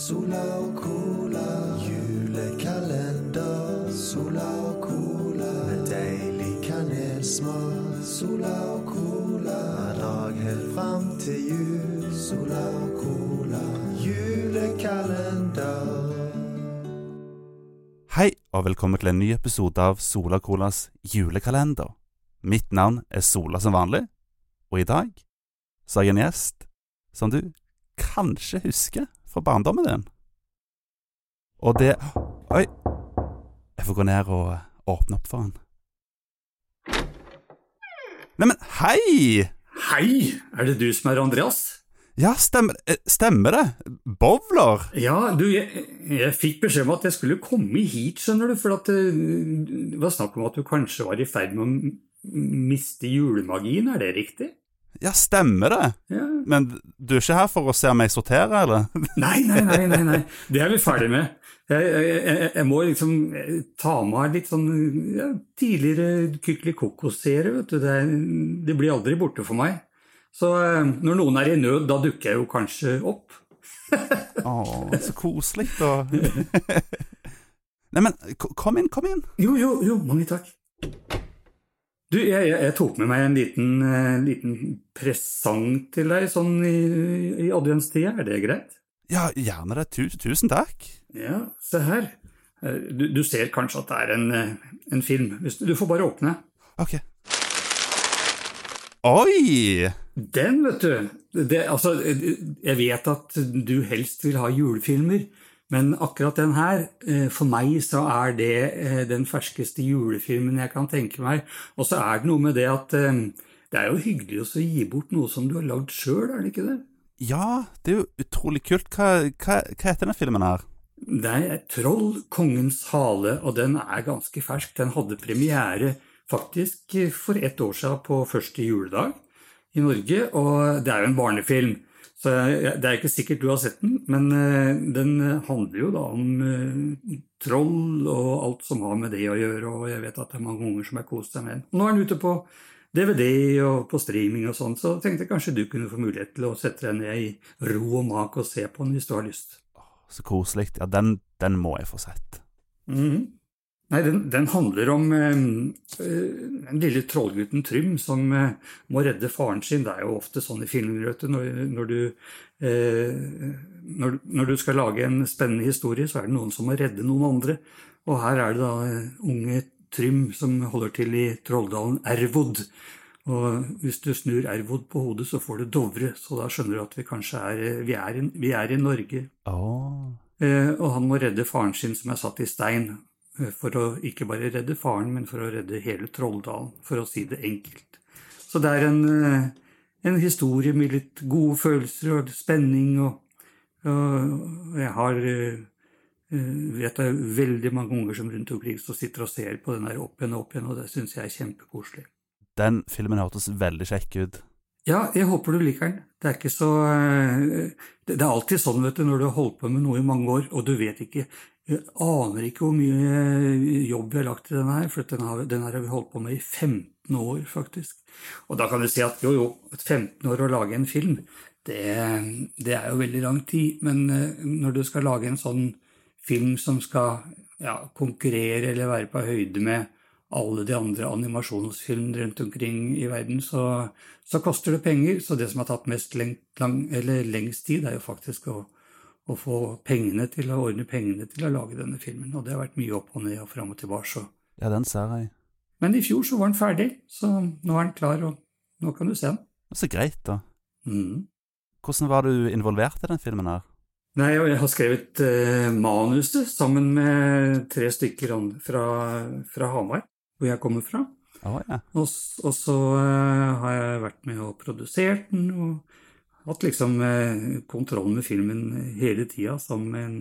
Sola og cola, julekalender. Sola og cola, med deilig kanelsmak. Sola og cola, hver dag helt fram til jul. Sola og cola, julekalender. Hei, og velkommen til en ny episode av Sola Colas julekalender. Mitt navn er Sola som vanlig, og i dag så har jeg en gjest som du kanskje husker fra barndommen din. Og det Oi! Jeg får gå ned og åpne opp for han. Neimen, hei! Hei, er det du som er Andreas? Ja, stemmer, eh, stemmer det? Bowler? Ja, du, jeg, jeg fikk beskjed om at jeg skulle komme hit, skjønner du, for at eh, det var snakk om at du kanskje var i ferd med å miste julemagien, er det riktig? Ja, stemmer det? Ja. Men du er ikke her for å se meg sortere, eller? Nei, nei, nei, nei, nei, det er vi ferdig med. Jeg, jeg, jeg, må liksom ta ta meg litt sånn ja, tidligere Kykeli Kokos-serie, vet du. Det, er- det blir aldri borte for meg. Så eh, når noen er i nød, da dukker jeg jo kanskje opp. Å, så koselig, da. Neimen, kom inn, kom inn. Jo, jo, jo, mange takk. Du, jeg, jeg, tok med meg en liten, eh, liten presang til deg sånn i, i adventstida, er det greit? Ja, gjerne det. Tu, tusen takk. Ja, se her. Eh, Du, du ser kanskje at det er en, eh, en film. Du får bare åpne. Ok. Oi! Den, vet du. Det, altså, jeg vet at du helst vil ha julefilmer, men akkurat den her, eh, for meg så er det eh, den ferskeste julefilmen jeg kan tenke meg. Og så er det noe med det at eh, det er jo hyggelig å gi bort noe som du har lagd sjøl, er det ikke det? Ja, det er jo utrolig kult. Hva, hva, hva heter denne filmen her? Det er Troll, kongens hale, og den er ganske fersk. Den hadde premiere faktisk for ett år siden på første juledag i Norge, og det er jo en barnefilm. Så det er ikke sikkert du har sett den, men eh, den handler jo da om eh, troll og alt som har med det å gjøre, og jeg vet at det er mange unger som har kost seg med den. Nå er den ute på DVD og på streaming og sånn, så tenkte jeg kanskje du kunne få mulighet til å sette deg ned i ro og mak og se på den hvis du har lyst. Så koselig. Ja, den, den må jeg få sett. Mhm. Nei, den, den handler om eh, eh, den lille trollgutten Trym som eh, må redde faren sin. Det er jo ofte sånn i filmer. Når, når, du, eh, når, når du skal lage en spennende historie, så er det noen som må redde noen andre. Og her er det da eh, unge Trym som holder til i trolldalen Ervod. Og hvis du snur Ervod på hodet, så får du Dovre. Så da skjønner du at vi kanskje er, eh, vi er, i, vi er i Norge. Oh. Eh, og han må redde faren sin som er satt i stein, for å ikke bare redde faren, men for å redde hele Trolldalen, for å si det enkelt. Så det er en, eh, en historie med litt gode følelser og spenning, og, og jeg har eh, eh, vet jeg veldig mange unger som rundt omkring som sitter og ser på den der opp igjen og opp igjen, og det syns jeg er kjempekoselig. Den filmen hørtes veldig kjekk ut. Ja, jeg håper du liker den. Det er ikke så eh, Det det er alltid sånn, vet du, når du har holdt på med noe i mange år, og du vet ikke jeg aner ikke hvor mye eh, jobb vi har lagt i denne her, for den har, den her har vi holdt på med i 15 år, faktisk. Og da kan du si at jo, jo, 15 år å lage en film, det, det er jo veldig lang tid. Men eh, når du skal lage en sånn film som skal ja, konkurrere eller være på høyde med alle de andre animasjonsfilmene rundt omkring i verden, så, så koster det penger. Så det som har tatt mest lengt, lang, lengst tid, er jo faktisk å, å få pengene til å ordne pengene til å lage denne filmen. Og det har vært mye opp og ned og fram og tilbake. Ja, den ser jeg. Men i fjor så var den ferdig, så nå er den klar, og nå kan du se den. Så greit, da. Mm. Hvordan var du involvert i den filmen her? Nei, jeg har skrevet eh, manuset sammen med tre stykker fra, fra Hamar, hvor jeg kommer fra. Oh, ja. Og, og så eh, har jeg vært med og produsert den, og hatt liksom eh, kontroll med filmen hele tida, sammen med en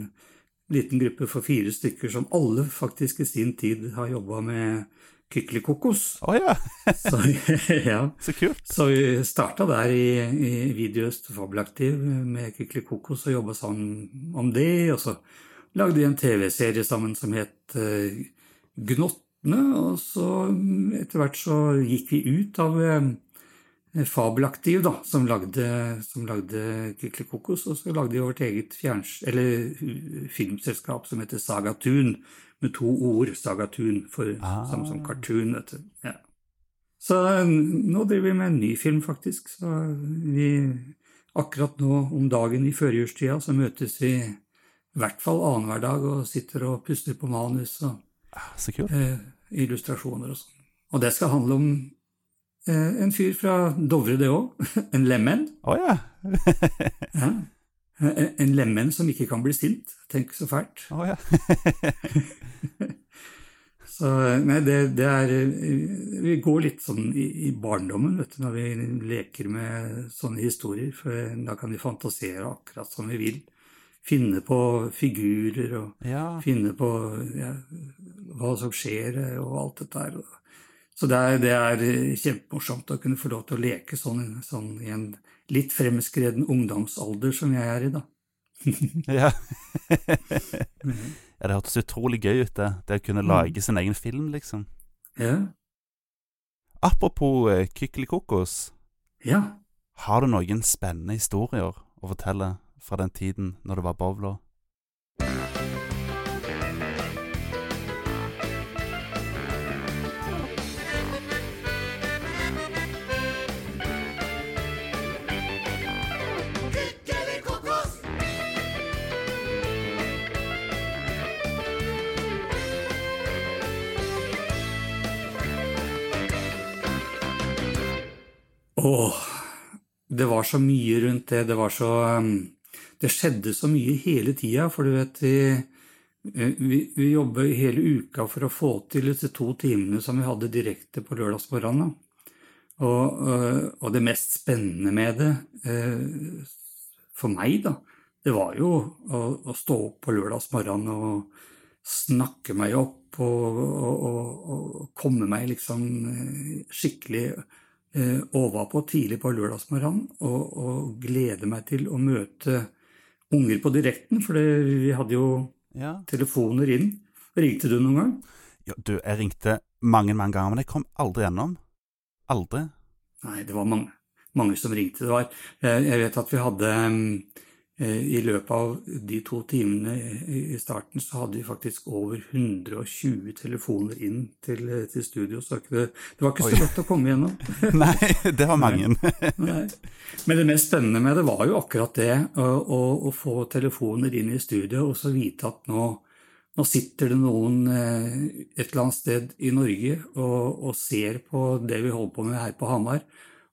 liten gruppe for fire stykker som alle faktisk i sin tid har jobba med Kyklikokos. Oh, ja. Så, ja. Så kult. så vi starta der i, i Videoøst Fabelaktiv med Kyklikokos og jobba sammen om det, og så lagde vi en TV-serie sammen som het uh, Gnottene, og så mm, etter hvert så gikk vi ut av eh, eh, Fabelaktiv, da, som lagde, som lagde Kykelikokos, og så lagde de vårt eget fjerns, eller uh, filmselskap som heter Sagatun, med to ord, Sagatun, for Ah. samme som cartoon, vet du. Ja. Så eh, nå driver vi med en ny film, faktisk. Så vi Akkurat nå om dagen i førjulstida så møtes vi i hvert fall annenhver dag og sitter og puster på manus og Ah, eh, illustrasjoner og sånn. Og det skal handle om eh, en fyr fra Dovre, det òg. En lemen. Å ja. Ja. Eh, En lemen som ikke kan bli sint. Tenk så fælt. Å ja. Så nei, det, det er eh, Vi går litt sånn i, i barndommen, vet du, når vi leker med sånne historier. For da kan vi fantasere akkurat som vi vil. Finne på figurer og ja. finne på ja, hva som skjer eh, og alt dette her. Så det er, det er eh, kjempemorsomt å kunne få lov til å leke sånn, sånn i en litt fremskreden ungdomsalder som jeg er i, da. Ja. ja, det hørtes utrolig gøy ut, det. Det å kunne lage sin egen film, liksom. Ja. Apropos eh, Kykelikokos, ja. har du noen spennende historier å fortelle fra den tiden når du var bowler? Åh, det var så mye rundt det. Det var så um, Det skjedde så mye hele tida, for du vet vi, eh, vi, vi jobber hele uka for å få til disse to timene som vi hadde direkte på lørdagsmorgenen. Og, øh, og det mest spennende med det, eh, for meg, da, det var jo å, å stå opp på lørdagsmorgenen og snakke meg opp og, og, og, komme meg liksom eh, skikkelig eh, overpå tidlig på lørdagsmorgenen og, og glede meg til å møte unger på direkten, for det, vi hadde jo Ja. telefoner inn. Ringte du noen gang? ja. Du, jeg ringte mange, mange ganger, men jeg kom aldri gjennom. Aldri. Nei, det var mange, mange som ringte. Det var, jeg, jeg vet at vi hadde mm, eh, I løpet av de to timene i i starten så hadde vi faktisk over 120 telefoner inn til, til studio, så det, det var ikke så godt lett å komme gjennom. Nei, det var mange. Nei. Men det mest spennende med det var jo akkurat det, å, å, få telefoner inn i studio og så vite at nå, nå sitter det noen eh, et eller annet sted i Norge og, og ser på det vi holder på med her på Hamar,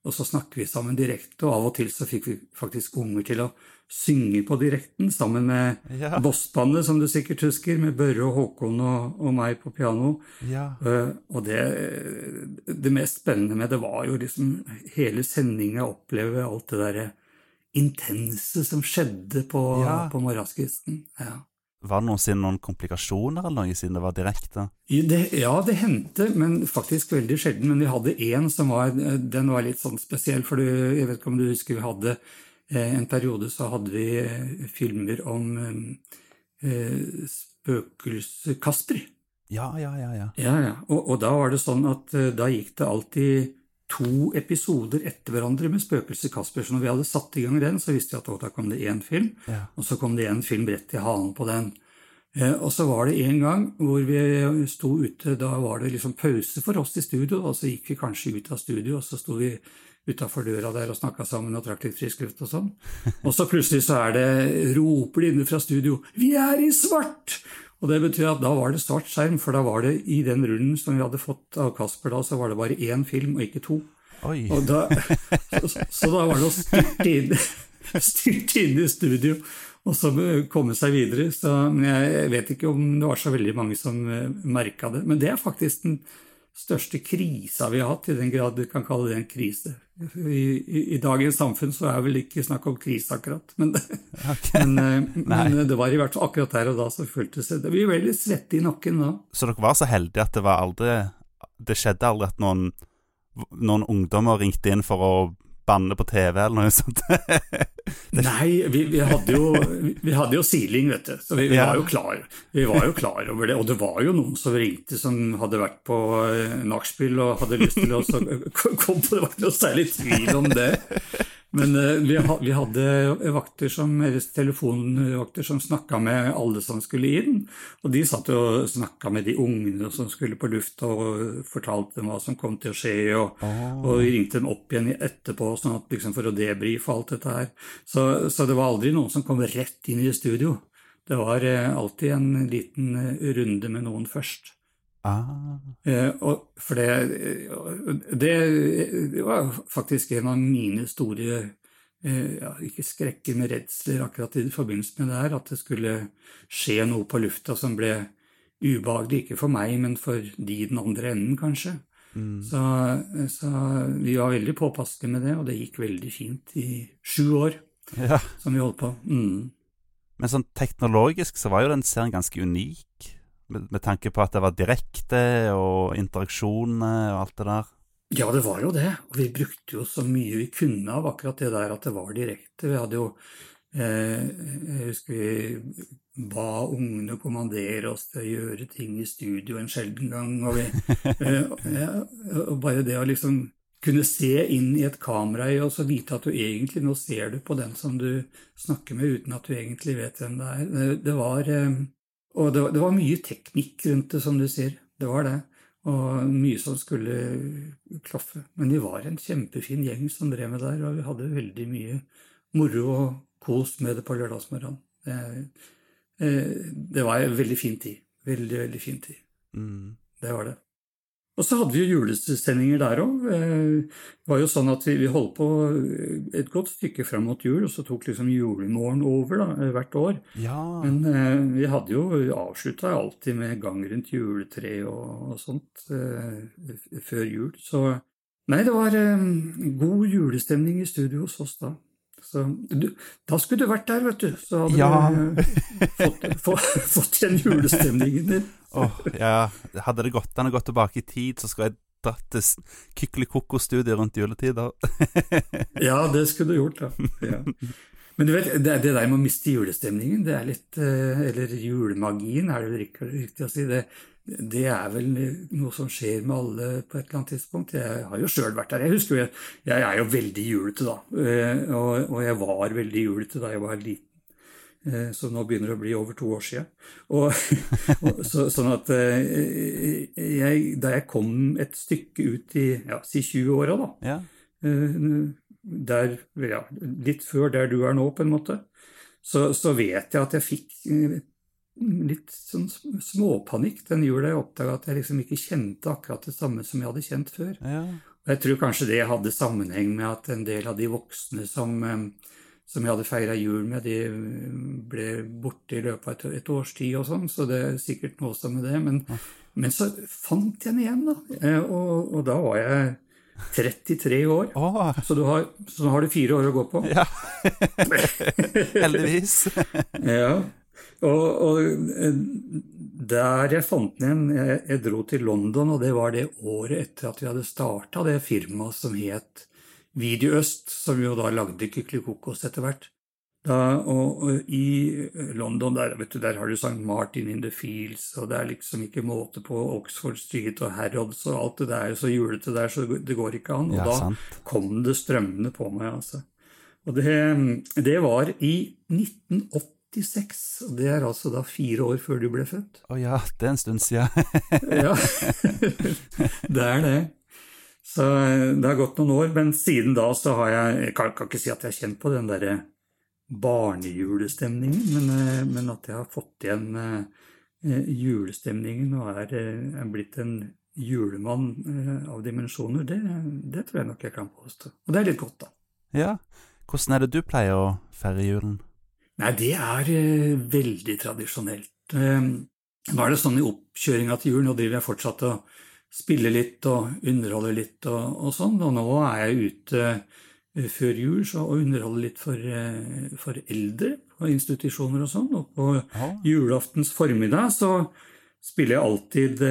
og så snakker vi sammen direkte, og av og til så fikk vi faktisk unger til å synge på direkten sammen med Ja. Bossbandet, som du sikkert husker, med Børre og Håkon og, og meg på piano. Ja. Uh, og det, det mest spennende med det var jo liksom hele sendinga oppleve alt det derre intense som skjedde på, Ja. på morgenskvisten. Ja. Var det noensinne noen komplikasjoner eller noe siden det var direkte? Det, ja, det hendte, men faktisk veldig sjelden. Men vi hadde én som var, den var litt sånn spesiell, for du, jeg vet ikke om du husker vi hadde eh, en periode så hadde vi eh, filmer om eh, spøkelse-Kasper. Ja, ja, ja. ja. Ja, ja. Og, og da var det sånn at eh, da gikk det alltid to episoder etter hverandre med Spøkelse Casper'. Så når vi hadde satt i gang den, så visste vi at da kom det én film, Ja. og så kom det en film rett i halen på den. Eh, og så var det en gang hvor vi sto ute, da var det liksom pause for oss i studio, og så gikk vi kanskje ut av studio, og så sto vi utafor døra der og snakka sammen og trakk litt frisk luft og sånn. Og så plutselig så er det roper de inne fra studio 'Vi er i svart!' Og det betyr at da var det svart skjerm, for da var det i den rullen som vi hadde fått av Kasper da, så var det bare én film og ikke to. Og da, så, så da var det å styrte inn, styrte inn i studio og så komme seg videre. Så, men jeg vet ikke om det var så veldig mange som merka det. Men det er faktisk den største krisa vi har hatt, i den grad du kan kalle det en krise. I, i, i dagens samfunn så er vel ikke snakk om krise, akkurat. Men, okay. men, eh, men det var i hvert fall akkurat der og da som føltes det Vi ble litt svette i nakken da. Så dere var så heldige at det var aldri Det skjedde aldri at noen, noen ungdommer ringte inn for å banne på TV eller noe sånt? Nei, vi, vi, hadde jo, vi, hadde jo, siling, vet du. Så vi, vi, var jo klar, vi var jo klar over det. Og det var jo noen som ringte som hadde vært på eh, nachspiel og hadde lyst til å komme på Det var ikke noe særlig tvil om det. Men eh, vi, ha- vi hadde vakter som, telefonvakter som snakka med alle som skulle inn. Og de satt og snakka med de ungene som skulle på lufta og fortalte dem hva som kom til å skje. Og, og ringte dem opp igjen etterpå sånn at, liksom, for å debrife alt dette her. Så, så det var aldri noen som kom rett inn i studio. Det var eh, alltid en liten eh, runde med noen først. Ah, Eh, og for det, eh, det, det var faktisk en av mine store eh, ja, Ikke skrekker, men redsler akkurat i forbindelse med det her. At det skulle skje noe på lufta som ble ubehagelig. Ikke for meg, men for de i den andre enden, kanskje. mm. Så, så vi var veldig påpasselige med det, og det gikk veldig fint i sju år ja. som vi holdt på. Mm. Men sånn teknologisk så var jo den serien ganske unik, med, med tanke på at det var direkte og interaksjoner og alt det der. Ja, det var jo det. Og vi brukte jo så mye vi kunne av akkurat det der at det var direkte. Vi hadde jo eh, Jeg husker vi ba ungene kommandere oss til å gjøre ting i studio en sjelden gang. Og, vi, eh, ja, og bare det å liksom kunne se inn i et kamera og så vite at du egentlig nå ser du på den som du snakker med, uten at du egentlig vet hvem det er. Det, det var eh, Og det, var- det var mye teknikk rundt det, som du sier. Det var det. Og mye som skulle klaffe. Men vi var en kjempefin gjeng som drev med der, og vi hadde veldig mye moro og kos med det på lørdagsmorgenen. Det, eh, det var en veldig fin tid. Veldig, veldig fin tid. Mm. Det var det. Og så hadde vi jo julesendinger der òg. Det var jo sånn at vi, holdt på et godt stykke fram mot jul, og så tok liksom julemorgen over da, hvert år. Ja. Men eh, vi hadde jo avslutta alltid med gang rundt juletre og, og sånt eh, før jul. Så nei, det var eh, god julestemning i studio hos oss da. Så du, da skulle du vært der, vet du. Så hadde Ja. du eh, fått, få, fått den julestemningen din. oh, ja. Hadde det gått an å gå tilbake i tid, så skulle jeg dratt til Kykelikoko-studiet rundt juletider. Ja, det skulle du gjort, da. Ja. Men du vet, det, det der med å miste julestemningen, det er litt eh, Eller julemagien, er det riktig å si. Det, det er vel noe som skjer med alle på et eller annet tidspunkt. Jeg har jo sjøl vært der. Jeg husker jeg, jeg er jo veldig julete, da. Eh, Og, og jeg var veldig julete da jeg var liten. Eh, Så nå begynner det å bli over to år og, så, sånn at eh, jeg, da jeg kom et stykke ut i ja, si 20-åra, da, Ja. Der, ja, litt før der du er nå, på en måte, så, så vet jeg at jeg fikk litt sånn småpanikk den jula jeg oppdaga at jeg liksom ikke kjente akkurat det samme som jeg hadde kjent før. ja. Og Jeg tror kanskje det hadde sammenheng med at en del av de voksne som, som jeg hadde feira jul med, de ble borte i løpet av et, års tid og sånn, så det er sikkert noe også med det. Men, men så fant jeg den igjen, da. Eh, Og, og da var jeg 33 år. Oh. Så, du har, så nå har du fire år å gå på? ja. Heldigvis. Ja. Og, og, eh, der jeg fant den igjen jeg, jeg, dro til London, og det var det året etter at vi hadde starta det firmaet som het Videoøst, som jo da lagde Kykelikokos etter hvert. Da, og, og, I London der, du, der har du St. Martin in the Fields, og det er liksom ikke måte på Oxford Street og Harrods og alt det der så julete der, så det går ikke an. Og ja, da kom det strømmende på meg, altså. Og det, det var i 1980. 1996. Det er altså da fire år før du ble født. Å oh ja, det er en stund siden. ja, det er det. Så eh, det har gått noen år, men siden da så har jeg Jeg kan, kan ikke si at jeg har kjent på den derre barnejulestemningen, men, eh, men, at jeg har fått igjen eh, julestemningen og er, er blitt en julemann av dimensjoner, det, det, tror jeg nok jeg kan påstå. Og det er litt godt, da. Ja. Hvordan er det du pleier å feire julen? Nei, det er eh, veldig tradisjonelt. Eh, nå er det sånn i oppkjøringa til jul, nå driver jeg fortsatt og spiller litt og underholder litt og, og sånn, og nå er jeg ute eh, før jul så, og underholder litt for, for eldre på institusjoner og sånn, og på Aha. julaftens formiddag så spiller jeg alltid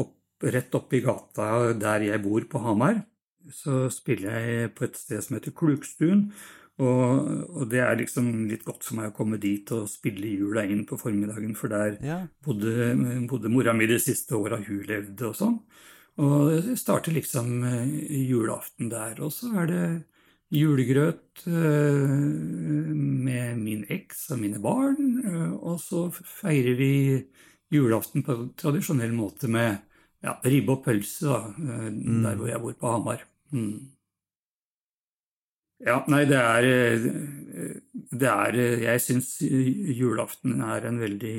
opp, rett opp i gata der jeg bor på Hamar. Så spiller jeg på et sted som heter Klukstuen, Og, og det er liksom litt godt for meg å komme dit og spille jula inn på formiddagen, for der Ja. bodde, bodde mora mi de siste åra hun levde og sånn. Og det starter liksom eh, julaften der. Og så er det julegrøt eh, med min eks og mine barn. eh, Og så feirer vi julaften på tradisjonell måte med ja, ribbe og pølse, da, eh, der hvor jeg bor på Hamar. Mm. Ja, nei, det er, eh, det er Jeg syns julaften er en veldig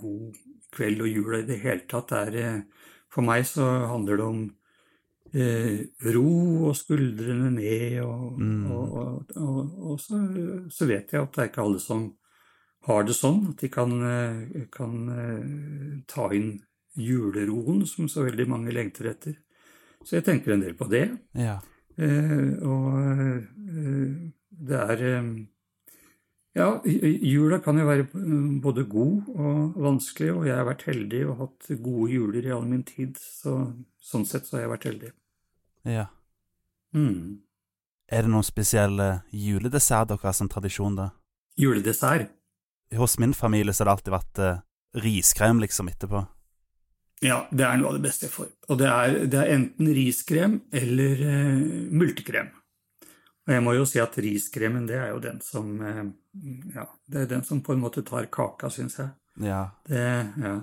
god kveld, og jula i det hele tatt er eh, For meg så handler det om eh, ro og skuldrene ned, og, Mm. og, og, og, så, så vet jeg at det er ikke alle som har det sånn, at de kan, eh, kan ta inn juleroen som så veldig mange lengter etter. Så jeg tenker en del på det. Ja. Eh, og eh, det er eh, Ja, jula kan jo være både god og vanskelig, og jeg har vært heldig og hatt gode juler i all min tid, så sånn sett så har jeg vært heldig. ja. Mm. Er det noen spesielle juledessert dere har som tradisjon, da? Juledessert. Hos min familie så har det alltid vært riskrem liksom etterpå. Ja, det er noe av det beste jeg får. Og det er, det er enten riskrem eller eh, multekrem. Og jeg må jo si at riskremen, det er jo den som eh, Ja, det er den som på en måte tar kaka, syns jeg. Ja. Det, ja.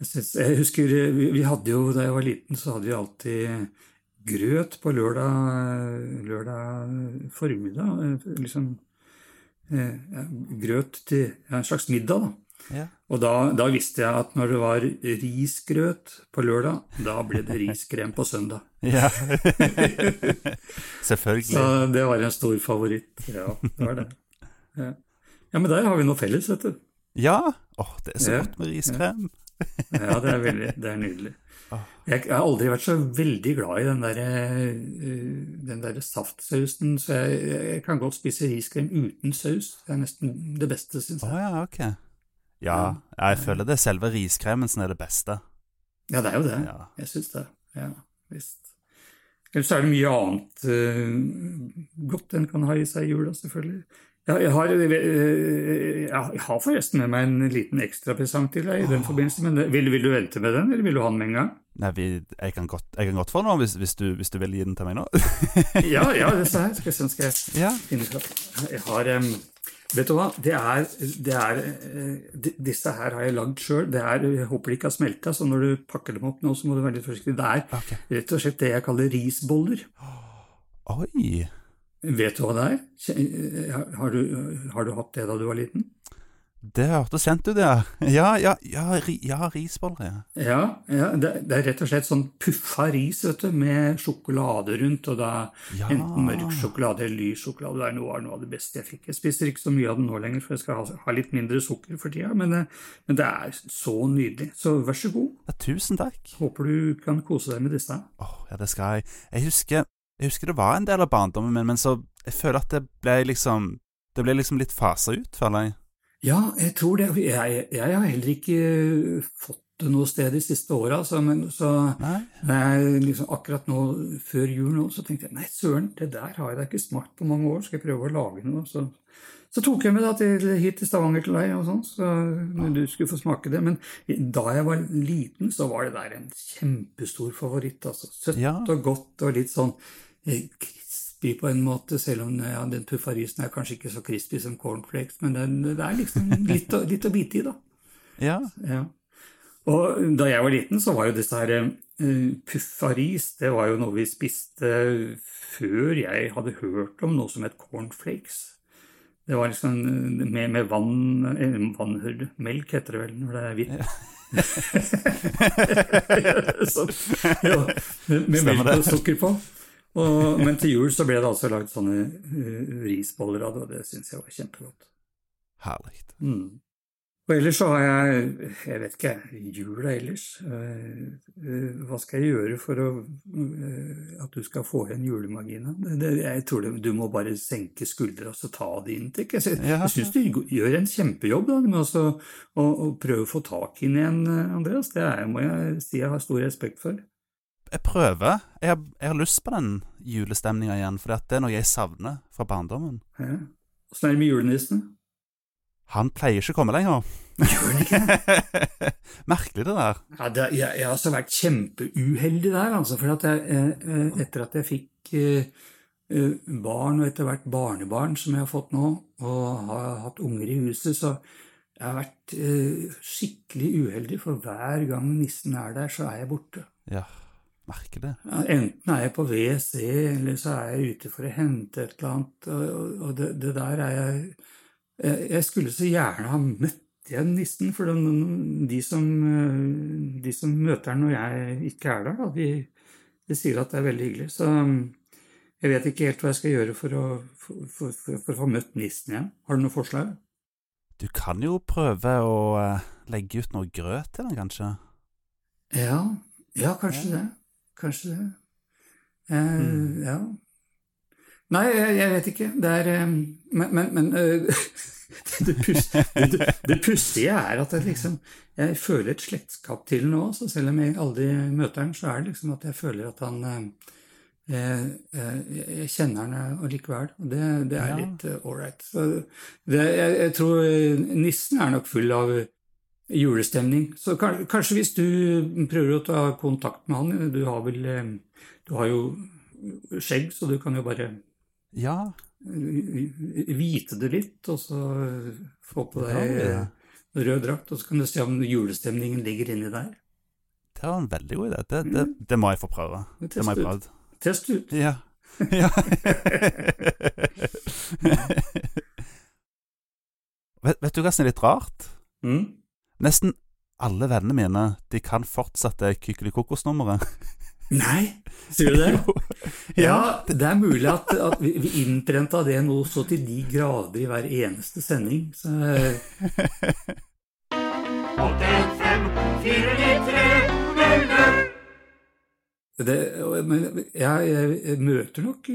Jeg, synes, jeg husker eh, vi, vi hadde jo, Da jeg var liten, så hadde vi alltid grøt på lørdag, lørdag formiddag. eh, Liksom eh, grøt til ja, en slags middag, da. Ja. Og da, da visste jeg at når det var risgrøt på lørdag, da ble det riskrem på søndag. ja. Selvfølgelig. Så det var en stor favoritt. Ja, det var det. Ja, ja men der har vi noe felles, vet du. Ja. Åh, det er så Ja. godt med riskrem. Ja, det er veldig, det er nydelig. Jeg har aldri vært så veldig glad i den der, eh, den der saftsausen, så jeg, jeg kan godt spise riskrem uten saus. Det er nesten det beste, syns jeg. jeg. ja, ok. Ja, jeg føler det er selve riskremen som er det beste. Ja, det er jo det. Ja. Jeg syns det. Ja, visst. Ellers er det mye annet uh, godt en kan ha i seg i jula, selvfølgelig. Ja, jeg, har, eh, jeg har forresten med meg en liten ekstrapresang til deg i den forbindelse, men vil, vil du vente med den, eller vil du ha den med en gang? Nei, vi, jeg, kan godt, jeg kan godt få den nå, hvis, hvis, du, hvis du vil gi den til meg nå. Ja, ja, det sa jeg. Skal jeg skal jeg ja. finne fram. Jeg har em, Vet du hva, det er, det er de, Disse her har jeg lagd sjøl. Jeg håper de ikke har smelta, så når du pakker dem opp nå, så må du være litt forsiktig. Det er okay. rett og slett det jeg kaller risboller. Oi. Vet du hva det er? Har du, har du hatt det da du var liten? Det hørtes kjent ut, ja. Ja, ja, ja, ri, ja risboller, ja. Ja, ja det, det er rett og slett sånn puffa ris vet du, med sjokolade rundt, og da Ja. enten mørk sjokolade eller lys sjokolade. Det er noe, noe av det beste jeg fikk. Jeg spiser ikke så mye av det nå lenger, for jeg skal ha, ha litt mindre sukker for tida, men, eh, men det er så nydelig. Så vær så god. ja. Tusen takk. Håper du kan kose deg med disse. Åh, ja, det skal jeg. Jeg husker, jeg husker det var en del av barndommen min, men så jeg føler at det ble liksom Det ble liksom litt fasa ut, føler jeg. Ja, jeg tror det. Jeg, jeg har heller ikke fått det noe sted de siste åra, så, men- så liksom akkurat nå før jul nå, så tenkte jeg nei, søren, det der har jeg da ikke smakt på mange år, skal jeg prøve å lage noe? Så, så tok jeg med da til, hit til Stavanger til deg, og sånn, så du skulle få smake det. Men da jeg var liten, så var det der en kjempestor favoritt. altså. Søtt Ja. og godt og litt sånn eh, crispy på en måte, selv om ja, den puffarisen er kanskje ikke så crispy som cornflakes, men det, det er liksom litt, å- litt å bite i, da. Ja. Ja. Og da jeg var liten, så var jo disse her puffaris puffa det var jo noe vi spiste før jeg hadde hørt om noe som het cornflakes. Det var liksom eh, med, med vann, vannhull, vann Melk heter det vel når det er hvitt. så, ja, med, med melk og sukker på. Og, men til jul så ble det altså lagd sånne eh, risboller av det, og det syns jeg var kjempegodt. Herlig. Mm. Og ellers så har jeg, jeg vet ikke, jula ellers. Eh, eh, Hva skal jeg gjøre for å, at du skal få igjen julemagien? jeg tror det, du må bare senke skuldra og så ta det inn. tenker Jeg, jeg, syns du gjør en kjempejobb da, med også å, å prøve å få tak i den igjen, Andreas. Det er, må jeg si jeg har stor respekt for. Jeg prøver. Jeg har, jeg har lyst på den julestemninga igjen, for det er noe jeg savner fra barndommen. Ja. Åssen er det med julenissen? Han pleier ikke å komme lenger. Gjør han ikke det? Merkelig, det der. Ja, det, jeg, jeg har også vært kjempeuheldig der, altså. For at jeg, eh, eh, etter at jeg fikk eh, eh, barn, og etter hvert barnebarn, som jeg har fått nå, og har hatt unger i huset, så jeg har vært eh, skikkelig uheldig. For hver gang nissen er der, så er jeg borte. Ja, merkelig. Ja, Enten er jeg på WC, eller så er jeg ute for å hente et eller annet. Og, og det, det der er jeg jeg, jeg skulle så gjerne ha møtt igjen nissen, for de, de, som, de som møter den når jeg ikke er der, da, de, de sier at det er veldig hyggelig. Så jeg vet ikke helt hva jeg skal gjøre for å, for, for, for, å få møtt nissen igjen. Har du noe forslag? Du kan jo prøve å eh, legge ut noe grøt til den, kanskje? Ja, ja kanskje det. Kanskje det. Eh, Ja. Nei, jeg, jeg vet ikke. Det er eh, Men, men, men eh, det, pus- det, det pussige er at jeg liksom Jeg føler et slektskap til ham nå, så selv om jeg aldri møter ham, så er det liksom at jeg føler at han eh, Jeg kjenner han allikevel, og det, det er litt ålreit. Jeg, jeg tror nissen er nok full av julestemning. Så kanskje hvis du prøver å ta kontakt med han Du har vel eh, Du har jo skjegg, så du kan jo bare Ja, vite det litt, og så få på deg ja. rød drakt, og så kan du se om julestemningen ligger inni der. det var en veldig god idé. Det, det, det må jeg få prøve. Det må jeg prøve. ut. Test ut. Ja. ja. vet, vet du hva som er litt rart? Mm. Nesten alle vennene mine de kan fortsatt det Kykelikokos-nummeret. Nei, sier du det? Ja, det er mulig at, at vi, vi innprenta det nå så til de grader i hver eneste sending. Så, eh, det, men jeg, møter nok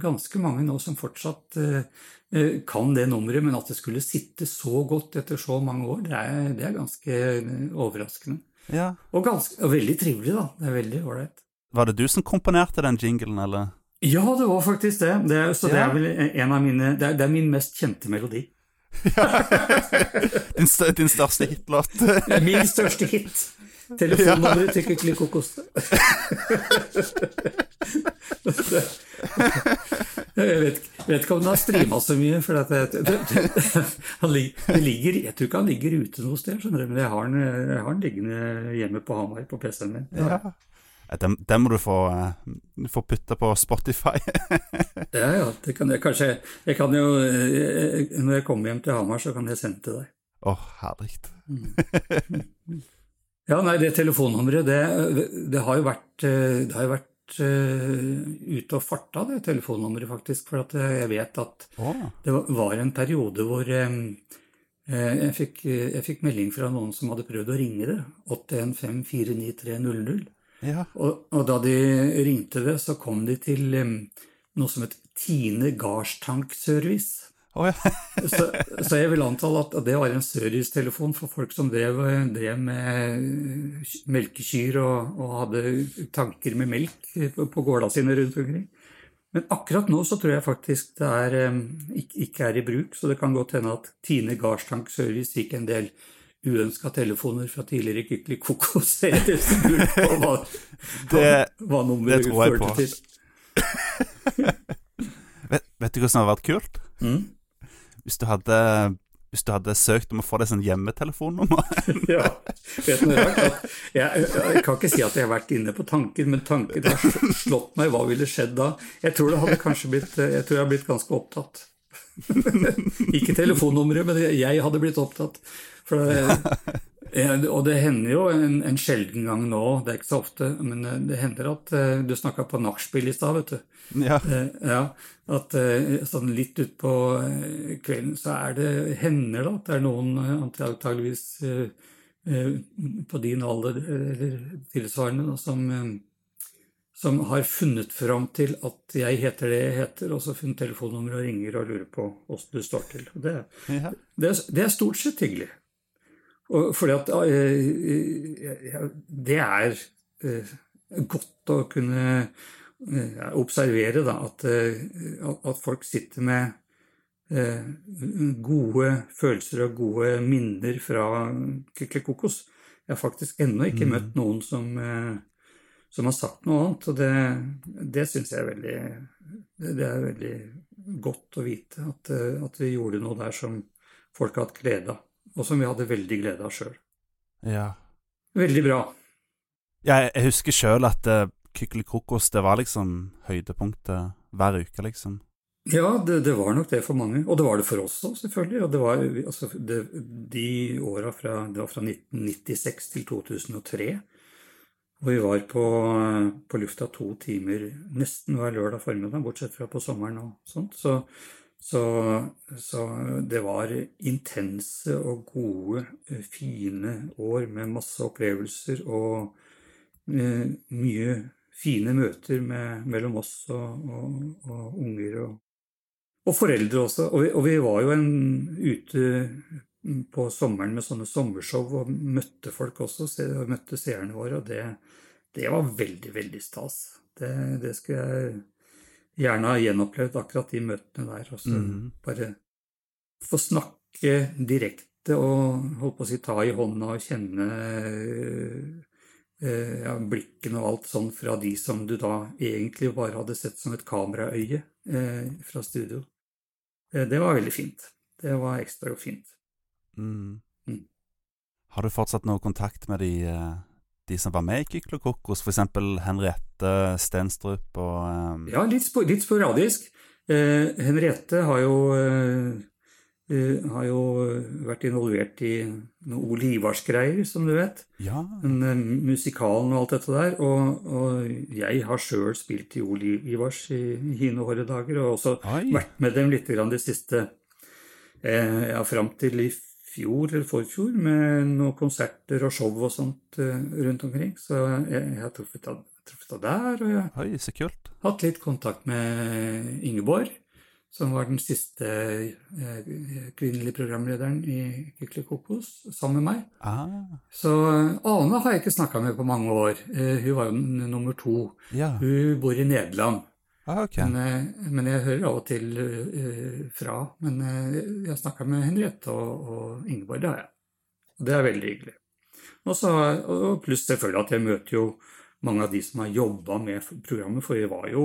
ganske mange nå som fortsatt eh, kan det nummeret, men at det skulle sitte så godt etter så mange år, det er, det er ganske overraskende. Ja. Og, ganske, og veldig trivelig, da. Det er veldig ålreit. Var det du som komponerte den jinglen, eller? Ja, det var faktisk det. det så det er vel en av mine Det er, det er min mest kjente melodi. Din, din største hitlåt? Min største hit. Telefonnummeret til Kykeli Kokos. Jeg vet, vet ikke om den har streama så mye, for at det, det, det, han lig- det ligger, jeg tror ikke han ligger ute noe sted, skjønner du, men jeg har den, jeg har den liggende hjemme på Hamar på PC-en min. Ja. Ja, Den, den må du få, eh, få putta på Spotify. Ja, ja, det kan jeg kanskje Jeg kan jo eh, Når jeg kommer hjem til Hamar, så kan jeg sende til deg. Å, herlig. Ja, nei, det telefonnummeret, det, det har jo vært, eh, det har jo vært eh, ute og farta, det telefonnummeret, faktisk. For at eh, jeg vet at det var- en periode hvor jeg fikk, jeg fikk melding fra noen som hadde prøvd å ringe det. 815-49300. ja. Og, og da de ringte det, så kom de til noe som het Tine Gardstank-service. Å, ja. Så, så jeg vil anta at det var en servicetelefon for folk som drev, drev med melkekyr og, og hadde tanker med melk på, gårda sine rundt omkring. Men akkurat nå så tror jeg faktisk det er, ikke, er i bruk, så det kan godt hende at Tine Garstank Service fikk en del uønska telefoner fra tidligere Kykeli Kokos. Hva, Det- hva nummeret det førte til. Vet, vet du hva som hadde vært kult? Mm. Hvis du hadde, hvis du hadde søkt om å få deg sånn hjemmetelefonnummer. Ja, vet du noe rart? Jeg, jeg kan ikke si at jeg har vært inne på tanken, men tanken har slått meg. Hva ville skjedd da? Jeg tror det hadde kanskje blitt Jeg tror jeg har blitt ganske opptatt. Ikke telefonnummeret, men jeg hadde blitt opptatt. For det, og det hender jo en, en sjelden gang nå, det er ikke så ofte, men det hender at eh, Du snakka på nachspiel i stad, vet du. ja. Eh, Ja, at eh, sånn litt utpå kvelden så er det hender det at det er noen eh, antageligvis eh, eh, på din alder eh, eller tilsvarende som, eh, som har funnet fram til at jeg heter det jeg heter, og så funnet telefonnummeret og ringer og lurer på åssen du står til. Det, ja. det, er, det er stort sett hyggelig. Og fordi at eh, det er eh, godt å kunne eh, observere da, at, eh, at- folk sitter med eh, gode følelser og gode minner fra Kykelikokos. Jeg har faktisk ennå ikke Mm. møtt noen som, eh, som har sagt noe annet, og det, det syns jeg er veldig Det er veldig godt å vite at, eh, at vi gjorde noe der som folk har hatt glede av, og som vi hadde veldig glede av sjøl. Ja. Veldig bra. Jeg, jeg husker sjøl at uh, Kykelikokos, det var liksom høydepunktet hver uke, liksom. Ja, det, det var nok det for mange, og det var det for oss òg, selvfølgelig. Og det var altså, det, de åra fra, det var fra 1996 til 2003. Og vi var på, på lufta to timer nesten hver lørdag formiddag, bortsett fra på sommeren og sånt. Så, så, så det var intense og gode, eh, fine år med masse opplevelser og eh, mye fine møter med, mellom oss og, og, og unger og, og foreldre også. Og vi, og vi var jo en, ute på sommeren med sånne sommershow og møtte folk også, se, møtte seerne våre, og det, det var veldig, veldig stas. Det, det skulle jeg gjerne ha gjenopplevd, akkurat de møtene der. Og så Mhm. bare få snakke direkte og holdt på å si ta i hånda og kjenne eh, ja, blikkene og alt sånn fra de som du da egentlig bare hadde sett som et kameraøye eh, fra studio. Eh, det var veldig fint. Det var ekstra fint. Mm. Mm. Har du fortsatt noe kontakt med de, eh, de som var med i Kyklokokos, for eksempel Henriette Stenstrup og um... Ja, litt, spo litt sporadisk. Eh, Henriette har jo, eh, eh, har jo vært involvert i noe Ole Ivars-greier, som du vet. Ja. Den, uh, musikalen og alt dette der. Og, og jeg har sjøl spilt i Ole Ivars i, hine håre dager, og også Oi. vært med dem litt grann de siste eh, ja, fram til i fjor eller forfjor, med noen konserter og show og sånt eh, rundt omkring. Så jeg, jeg har truffet henne der, og jeg Oi, så kult. hatt litt kontakt med Ingeborg, som var den siste eh, kvinnelige programlederen i Kykelikokos, sammen med meg. Ah, Så eh, Ane har jeg ikke snakka med på mange år. Eh, Hun var jo nummer to. ja. Hun bor i Nederland. Ah, okay. Men, eh, men jeg hører av og til uh, fra. Men uh, jeg har snakka med Henriette og, og Ingeborg, det har jeg. Og det er veldig hyggelig. Og så, og pluss selvfølgelig at jeg møter jo mange av de som har jobba med programmet, for vi var jo,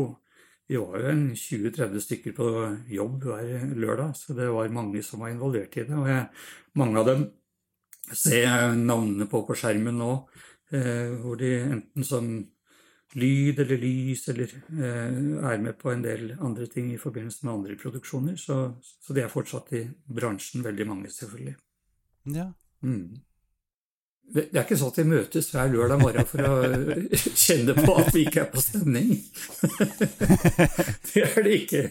jo en 20-30 stykker på jobb hver lørdag, så det var mange som var involvert i det. Og jeg, mange av dem ser jeg navnene på på skjermen nå, uh, hvor de enten som lyd eller lys eller eh, er med på en del andre ting i forbindelse med andre produksjoner. Så, så de er fortsatt i bransjen, veldig mange, selvfølgelig. Ja. Mm. Det det er ikke sånn at vi møtes hver lørdag morgen for å kjenne på at vi ikke er på stemning. det er det ikke.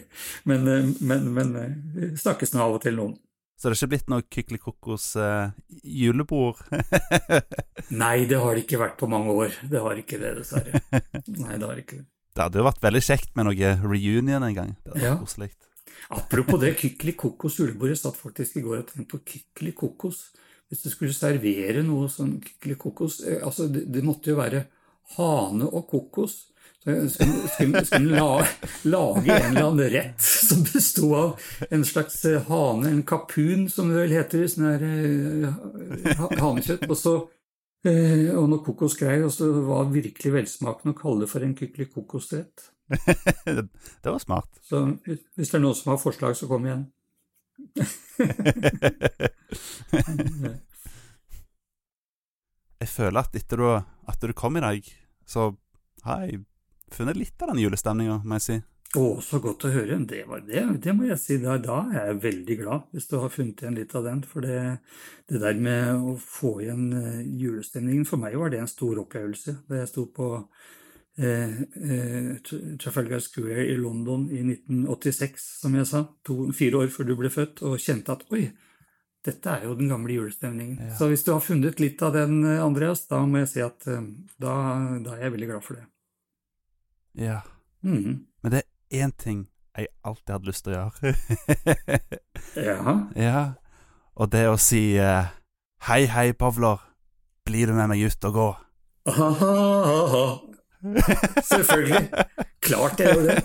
Men, eh, men, men eh, snakkes nå av og til noen. Så det er ikke blitt noe Kykelikokos uh, julebord? Nei, det har det ikke vært på mange år. Det har ikke det, dessverre. Nei, det har ikke det. det hadde jo vært veldig kjekt med noe reunion en gang. Det hadde Ja. koselig. Apropos det, Kykelikokos julebord. Jeg satt faktisk i går og tenkte på Kykelikokos. Hvis du skulle servere noe sånn Kykelikokos eh, altså det, det måtte jo være hane og kokos. Skulle, skulle, skulle la, lage en eller annen rett som besto av en slags eh, hane, en kapun som det vel heter, sånn der eh, hanekjøtt, og så eh, og noe kokosgreier, og så var det virkelig velsmakende å kalle det for en kykelikokosrett. det var smart. Så hvis det er noen som har forslag, så kom igjen. Jeg føler at etter du, at du kom i dag, så har jeg funnet litt av den julestemninga, må jeg si. Å, så godt å høre. Det, var, det, det må jeg si. Da, da er jeg veldig glad, hvis du har funnet igjen litt av den. For det, det der med å få igjen eh, julestemningen, for meg var det en stor opplevelse. Da jeg sto på eh, eh, Trafalgar Square i London i 1986, som jeg sa, to, fire år før du ble født, og kjente at oi, dette er jo den gamle julestemningen. Ja. Så hvis du har funnet litt av den, eh, Andreas, da må jeg si at eh, da, da er jeg veldig glad for det. Ja. Mm. Men det er én ting jeg alltid hadde lyst til å gjøre. ja. ja. Og det å si uh, Hei, hei, Pavler. Blir du med meg ut og gå? Aha. Selvfølgelig. Klart jeg gjør det.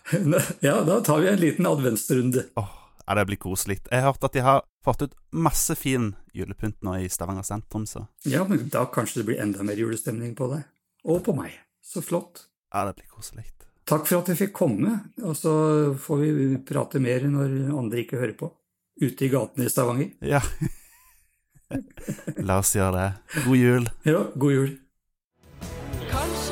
ja, da tar vi en liten adventsrunde. Oh, ja, det blir koselig. Jeg har hørt at de har fått ut masse fin julepynt nå i Stavanger sentrum, så Ja, men da kanskje det blir enda mer julestemning på deg. Og på meg. Så flott. Ja, det blir koselig. Takk for at jeg fikk komme, og så får vi prate mer når andre ikke hører på. Ute i gatene i Stavanger. Ja. La oss gjøre det. God jul. Ja, god jul. Kanskje